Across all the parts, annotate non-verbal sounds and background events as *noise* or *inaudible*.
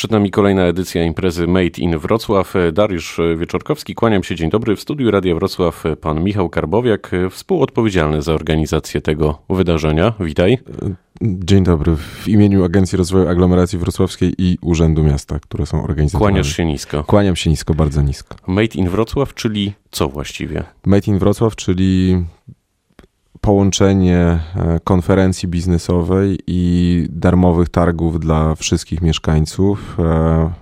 Przed nami kolejna edycja imprezy Made in Wrocław. Dariusz Wieczorkowski, kłaniam się, dzień dobry. W studiu Radia Wrocław pan Michał Karbowiak, współodpowiedzialny za organizację tego wydarzenia. Witaj. Dzień dobry. W imieniu Agencji Rozwoju Aglomeracji Wrocławskiej i Urzędu Miasta, które są organizatorami. Kłaniasz się nisko. Kłaniam się nisko, bardzo nisko. Made in Wrocław, czyli co właściwie? Made in Wrocław, czyli połączenie e, konferencji biznesowej i darmowych targów dla wszystkich mieszkańców.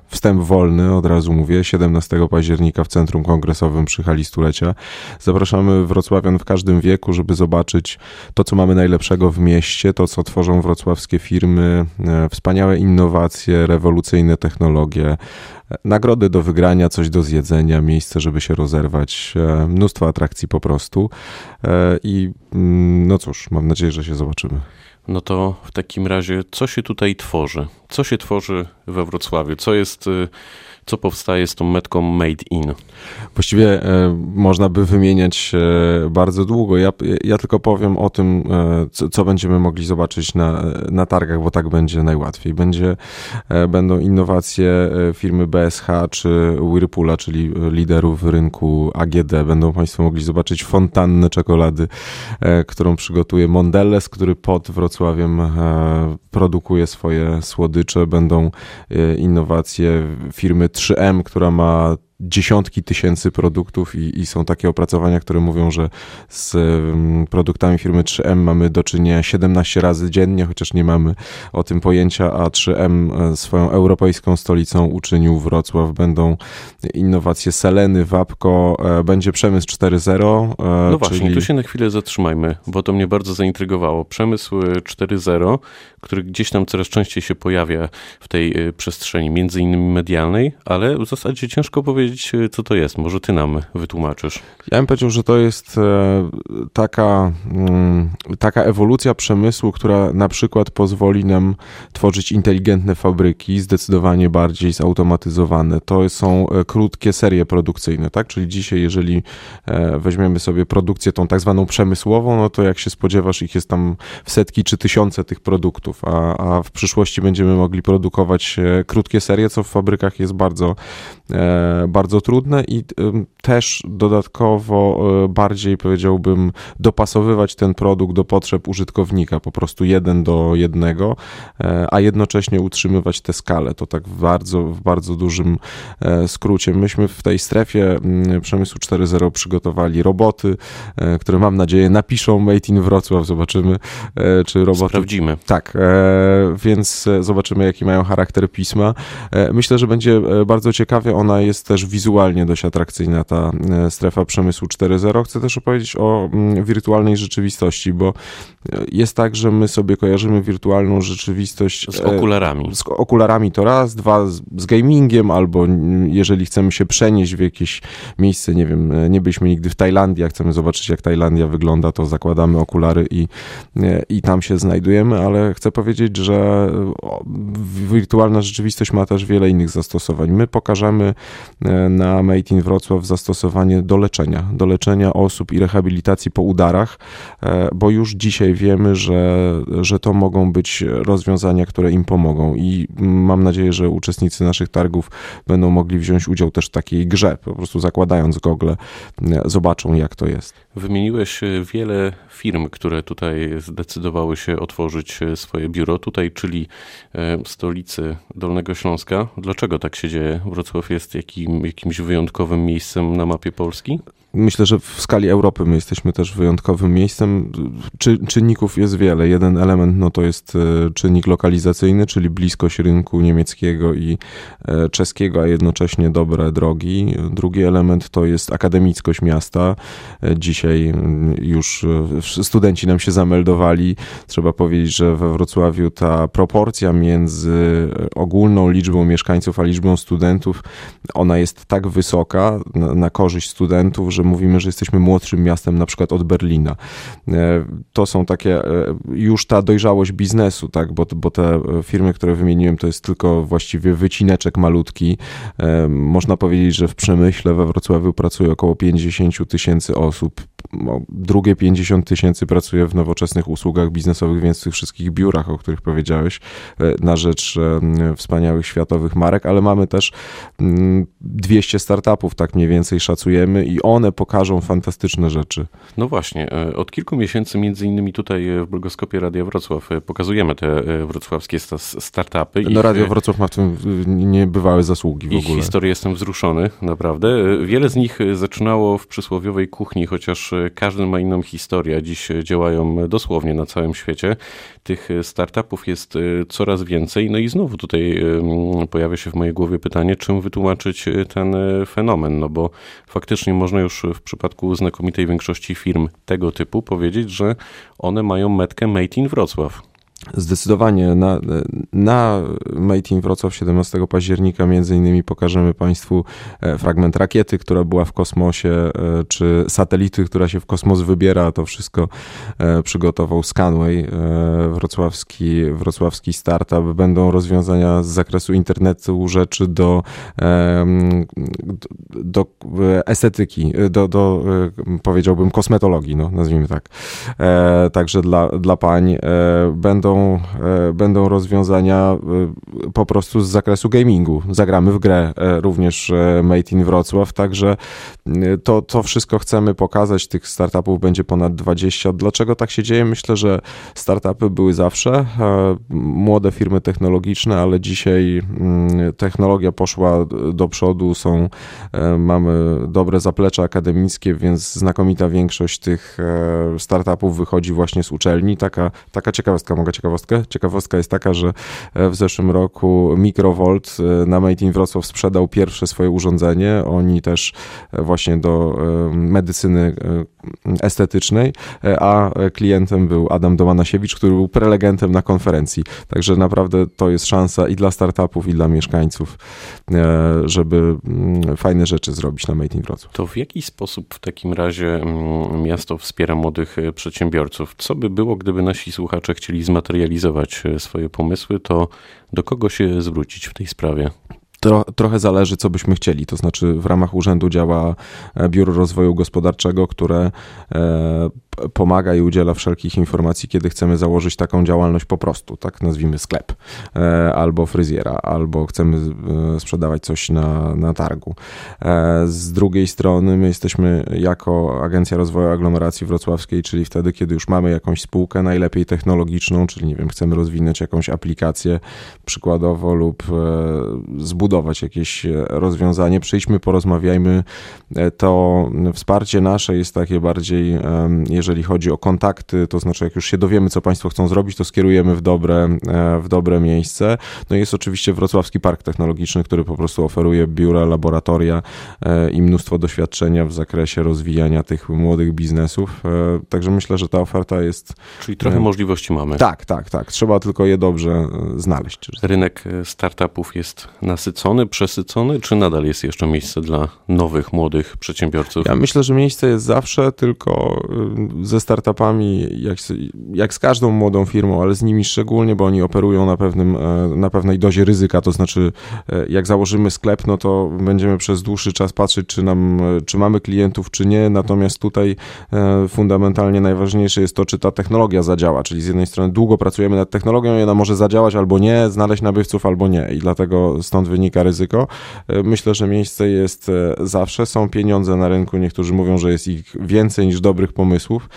E, wstęp wolny, od razu mówię, 17 października w Centrum Kongresowym przy hali stulecia. Zapraszamy wrocławian w każdym wieku, żeby zobaczyć to, co mamy najlepszego w mieście, to, co tworzą wrocławskie firmy, e, wspaniałe innowacje, rewolucyjne technologie, nagrody do wygrania, coś do zjedzenia, miejsce, żeby się rozerwać, mnóstwo atrakcji po prostu. I mm, no cóż, mam nadzieję, że się zobaczymy. No to w takim razie, co się tutaj tworzy? Co się tworzy we Wrocławiu? Co jest y, co powstaje z tą metką Made in? Właściwie e, można by wymieniać e, bardzo długo. Ja, ja tylko powiem o tym, e, co, co, będziemy mogli zobaczyć na, na targach, bo tak będzie najłatwiej. Będzie, będą innowacje firmy BSH czy Whirlpoola, czyli liderów rynku AGD. Będą Państwo mogli zobaczyć fontannę czekolady, którą przygotuje Mondelez, który pod Wrocławiem produkuje swoje słodycze. Będą innowacje firmy 3M, która ma dziesiątki tysięcy produktów i, i, są takie opracowania, które mówią, że z produktami firmy 3M mamy do czynienia 17 razy dziennie, chociaż nie mamy o tym pojęcia, a 3M e, swoją europejską stolicą uczynił Wrocław. Będą innowacje Seleny, Wapko, e, będzie przemysł 4.0. E, no właśnie, tu się na chwilę zatrzymajmy, bo to mnie bardzo zaintrygowało. Przemysł 4.0, który gdzieś tam coraz częściej się pojawia w tej przestrzeni, między innymi medialnej, ale w zasadzie ciężko powiedzieć, powiedzieć, e, co to jest? Może ty nam wytłumaczysz. Ja bym powiedział, że to jest e, taka, mm, taka ewolucja przemysłu, która na przykład pozwoli nam tworzyć inteligentne fabryki, zdecydowanie bardziej zautomatyzowane. To są e, krótkie serie produkcyjne, tak? Czyli dzisiaj, jeżeli weźmiemy sobie produkcję tą tak zwaną przemysłową, no to jak się spodziewasz, ich jest tam w setki czy tysiące tych produktów, a, a w przyszłości będziemy mogli produkować krótkie serie, co w fabrykach jest bardzo, bardzo bardzo trudne i też dodatkowo e, bardziej powiedziałbym dopasowywać ten produkt do potrzeb użytkownika, po prostu jeden do jednego, e, a jednocześnie utrzymywać tę skalę. To tak w bardzo, w bardzo dużym e, skrócie. Myśmy w tej strefie mm, przemysłu 4.0 przygotowali roboty, które mam nadzieję napiszą Made in Wrocław. Zobaczymy, czy roboty... Sprawdzimy. Tak, więc zobaczymy, jaki mają charakter pisma. Myślę, że będzie bardzo ciekawie. Ona jest też wizualnie dość atrakcyjna ta e, strefa przemysłu 4.0. Chcę też opowiedzieć o mm, wirtualnej rzeczywistości, bo e, jest tak, że my sobie kojarzymy wirtualną rzeczywistość z okularami. Z okularami to raz, dwa z gamingiem, albo jeżeli chcemy się przenieść w jakieś miejsce, nie wiem, e, nie byliśmy nigdy w Tajlandii, a chcemy zobaczyć jak Tajlandia wygląda, to zakładamy okulary i, i tam się znajdujemy, ale chcę powiedzieć, że wirtualna rzeczywistość ma też wiele innych zastosowań. My pokażemy na Made in Wrocław zastosowanie do leczenia, do leczenia osób i rehabilitacji po udarach, e, bo już dzisiaj wiemy, że, że to mogą być rozwiązania, które im pomogą i mam nadzieję, że uczestnicy naszych targów będą mogli wziąć udział też w takiej grze, po prostu zakładając gogle, e, zobaczą jak to jest. Wymieniłeś e, wiele firm, które tutaj zdecydowały się otworzyć swoje biuro tutaj, czyli stolicy Dolnego Śląska. Dlaczego tak się dzieje? Wrocław jest jakim, jakimś wyjątkowym miejscem na mapie Polski? Myślę, że w skali Europy my jesteśmy też wyjątkowym miejscem. Czy, czynników jest wiele. Jeden element no to jest e, czynnik lokalizacyjny, czyli bliskość rynku niemieckiego i e, czeskiego, a jednocześnie dobre drogi. Drugi element to jest akademickość miasta. E, dzisiaj już studenci nam się zameldowali. Trzeba powiedzieć, że we Wrocławiu ta proporcja między ogólną liczbą mieszkańców a liczbą studentów, ona jest tak wysoka na, na korzyść studentów, że mówimy, że jesteśmy młodszym miastem na przykład od Berlina. E, to są takie e, już ta dojrzałość biznesu, tak, bo, bo te firmy, które wymieniłem, to jest tylko właściwie wycineczek malutki. E, można powiedzieć, że w przemyśle we Wrocławiu pracuje około 50 tysięcy osób drugie 50 tysięcy pracuje w nowoczesnych usługach biznesowych, więc w tych wszystkich biurach, o których powiedziałeś, na rzecz wspaniałych światowych marek, ale mamy też 200 mm, startupów, tak mniej więcej szacujemy i one pokażą fantastyczne rzeczy. No właśnie, od kilku miesięcy między innymi tutaj w blogoskopie Radia Wrocław pokazujemy te wrocławskie startupy. No Radio Wrocław ma w tym niebywałe zasługi w ich ogóle. historię jestem wzruszony, naprawdę. Wiele z nich zaczynało w przysłowiowej kuchni, chociaż każdy ma inną historię. Dziś działają dosłownie na całym świecie. Tych startupów jest coraz więcej. No i znowu tutaj pojawia się w mojej głowie pytanie, czym wytłumaczyć ten fenomen? No bo faktycznie można już w przypadku znakomitej większości firm tego typu powiedzieć, że one mają metkę Made in Wrocław. Zdecydowanie na, na Made in Wrocław 17 października między innymi pokażemy Państwu e, fragment rakiety, która była w kosmosie, e, czy satelity, która się w kosmos wybiera. To wszystko e, przygotował Scanway, wrocławski, wrocławski startup. Będą rozwiązania z zakresu internetu rzeczy do, do estetyki, do, do powiedziałbym kosmetologii, no, nazwijmy tak. Także dla, dla pań będą będą, e, będą rozwiązania e, po prostu z zakresu gamingu. Zagramy w grę e, również Made in Wrocław, także to, to wszystko chcemy pokazać. Tych startupów będzie ponad 20. Dlaczego tak się dzieje? Myślę, że startupy były zawsze młode firmy technologiczne, ale dzisiaj mm, technologia poszła do przodu, są, mamy dobre zaplecze akademickie, więc znakomita większość tych startupów wychodzi właśnie z uczelni. Taka, taka ciekawostka mogę ciekawostkę. Ciekawostka jest taka, że e, w zeszłym roku Microvolt e, na Made in Wrocław sprzedał pierwsze swoje urządzenie. Oni też e, właśnie do medycyny estetycznej, a klientem był Adam Domanasiewicz, który był prelegentem na konferencji. Także naprawdę to jest szansa i dla startupów, i dla mieszkańców, żeby mm, fajne rzeczy zrobić na Made in Wrocław. To w jaki sposób w takim razie mm, miasto wspiera młodych przedsiębiorców? Co by było, gdyby nasi słuchacze chcieli zmaterializować materializować e, swoje pomysły, to do kogo się zwrócić w tej sprawie? Tro, trochę zależy, co byśmy chcieli. To znaczy, w ramach urzędu działa e, Biuro Rozwoju Gospodarczego, które e, pomaga i udziela wszelkich informacji, kiedy chcemy założyć taką działalność po prostu, tak nazwijmy sklep, e, albo fryzjera, albo chcemy e, sprzedawać coś na, na targu. E, z drugiej strony my jesteśmy jako Agencja Rozwoju Aglomeracji Wrocławskiej, czyli wtedy, kiedy już mamy jakąś spółkę, najlepiej technologiczną, czyli nie wiem, chcemy rozwinąć jakąś aplikację przykładowo lub zbudować jakieś rozwiązanie, przyjdźmy, porozmawiajmy. To wsparcie nasze jest takie bardziej, jeżeli jeżeli chodzi o kontakty, to znaczy jak już się dowiemy, co Państwo chcą zrobić, to skierujemy w dobre, e, w dobre miejsce. No i jest oczywiście Wrocławski Park Technologiczny, który po prostu oferuje biura, laboratoria e, i mnóstwo doświadczenia w zakresie rozwijania tych młodych biznesów. E, także myślę, że ta oferta jest... Czyli trochę możliwości mamy. Tak, tak, tak. Trzeba tylko je dobrze znaleźć. Rynek startupów jest nasycony, przesycony, czy nadal jest jeszcze miejsce dla nowych, młodych przedsiębiorców? Ja myślę, że miejsce jest zawsze, tylko ze startupami, jak, jak z każdą młodą firmą, ale z nimi szczególnie, bo oni operują na, pewnym, e, na pewnej dozie ryzyka, to znaczy e, jak założymy sklep, no to będziemy przez dłuższy czas patrzeć, czy, nam, e, czy mamy klientów, czy nie, natomiast tutaj fundamentalnie najważniejsze jest to, czy ta technologia zadziała, czyli z jednej strony długo pracujemy nad technologią i ona może zadziałać albo nie, znaleźć nabywców albo nie. I dlatego stąd wynika ryzyko. Myślę, że miejsce jest zawsze, są pieniądze na rynku, niektórzy mówią, że jest ich więcej niż dobrych pomysłów,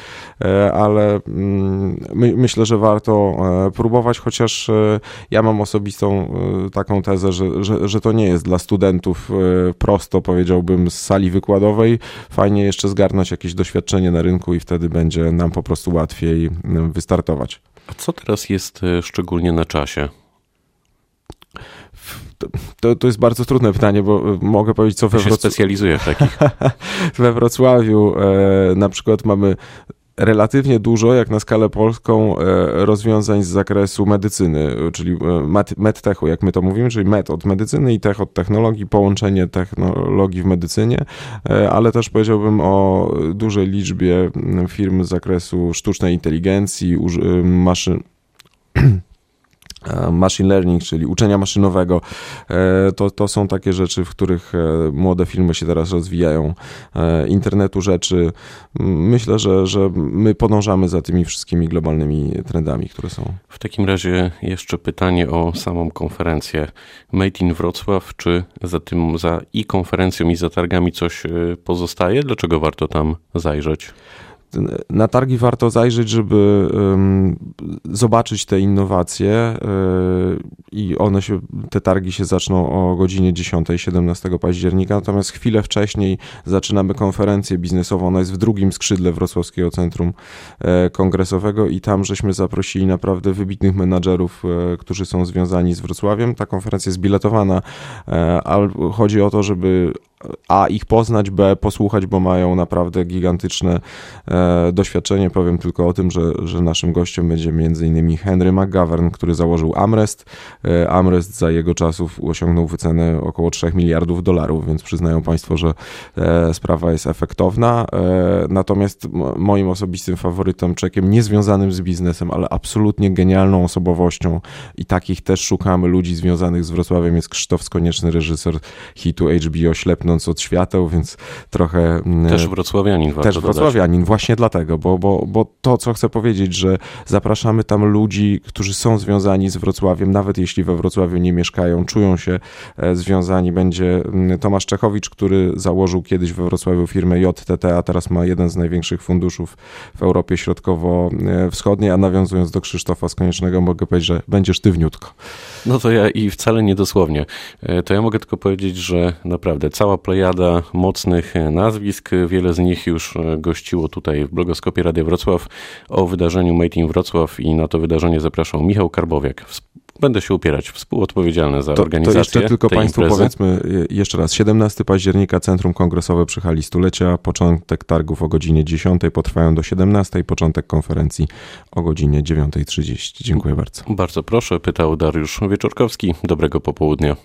E, ale mm, my, myślę, że warto e, próbować, chociaż e, ja mam osobistą taką tezę, że, że, że to nie jest dla studentów prosto, powiedziałbym, z sali wykładowej. Fajnie jeszcze zgarnąć jakieś doświadczenie na rynku i wtedy będzie nam po prostu łatwiej wystartować. A co teraz jest szczególnie na czasie? To, to jest bardzo trudne pytanie, bo mogę powiedzieć, co we Wrocławiu. specjalizuje w takich. *laughs* we Wrocławiu e, na przykład mamy relatywnie dużo, jak na skalę polską, e, rozwiązań z zakresu medycyny, czyli e, medtechu, jak my to mówimy, czyli med od medycyny i tech od technologii, połączenie technologii w medycynie, e, ale też powiedziałbym o dużej liczbie firm z zakresu sztucznej inteligencji, maszyn E, *clears throat* machine learning, czyli uczenia maszynowego. E, to, to są takie rzeczy, w których e, młode firmy się teraz rozwijają. Internetu rzeczy. Myślę, że, że my podążamy za tymi wszystkimi globalnymi trendami, które są. W takim razie jeszcze pytanie o samą konferencję. Made in Wrocław, czy za tym, za i konferencją, i za targami coś pozostaje? Dlaczego warto tam zajrzeć? Na targi warto zajrzeć, żeby zobaczyć te innowacje yy, i one się, te targi się zaczną o godzinie 10, 17 października, natomiast chwilę wcześniej zaczynamy konferencję biznesową, ona jest w drugim skrzydle Wrocławskiego Centrum e, Kongresowego i tam żeśmy zaprosili naprawdę wybitnych menadżerów, e, którzy są związani z Wrocławiem. Ta konferencja jest biletowana, e, ale chodzi o to, żeby a ich poznać, B posłuchać, bo mają naprawdę gigantyczne e, doświadczenie. Powiem tylko o tym, że, że naszym gościem będzie m.in. Henry McGovern, który założył Amrest. E, Amrest za jego czasów osiągnął wycenę około 3 miliardów dolarów, więc przyznają Państwo, że e, sprawa jest efektowna. E, natomiast moim osobistym faworytem, czekiem niezwiązanym z biznesem, ale absolutnie genialną osobowością i takich też szukamy ludzi związanych z Wrocławiem jest Krzysztof Skonieczny, reżyser hitu HBO Ślepno biegnąc od świateł, więc trochę... Mm, też wrocławianin. Też wrocławianin, właśnie dlatego, bo, bo, bo to, co chcę powiedzieć, że zapraszamy tam ludzi, którzy są związani z Wrocławiem, nawet jeśli we Wrocławiu nie mieszkają, czują się e, związani. Będzie mm, Tomasz Czechowicz, który założył kiedyś we Wrocławiu firmę JTT, a teraz ma jeden z największych funduszów w Europie Środkowo-Wschodniej, a nawiązując do Krzysztofa Skoniecznego, mogę powiedzieć, że będzie sztywniutko. No to ja i wcale nie dosłownie. E, to ja mogę tylko powiedzieć, że naprawdę cała plejada mocnych nazwisk, wiele z nich już gościło tutaj w blogoskopie Radia Wrocław o wydarzeniu Made in Wrocław i na to wydarzenie zapraszał Michał Karbowiak, będę się upierać, współodpowiedzialny za to, organizację. To jeszcze tylko Państwu imprezy. powiedzmy jeszcze raz. 17 października Centrum Kongresowe przy hali stulecia, początek targów o godzinie 10, potrwają do 17, początek konferencji o godzinie 9.30. Dziękuję bardzo. Bardzo proszę, pytał Dariusz Wieczorkowski. Dobrego popołudnia.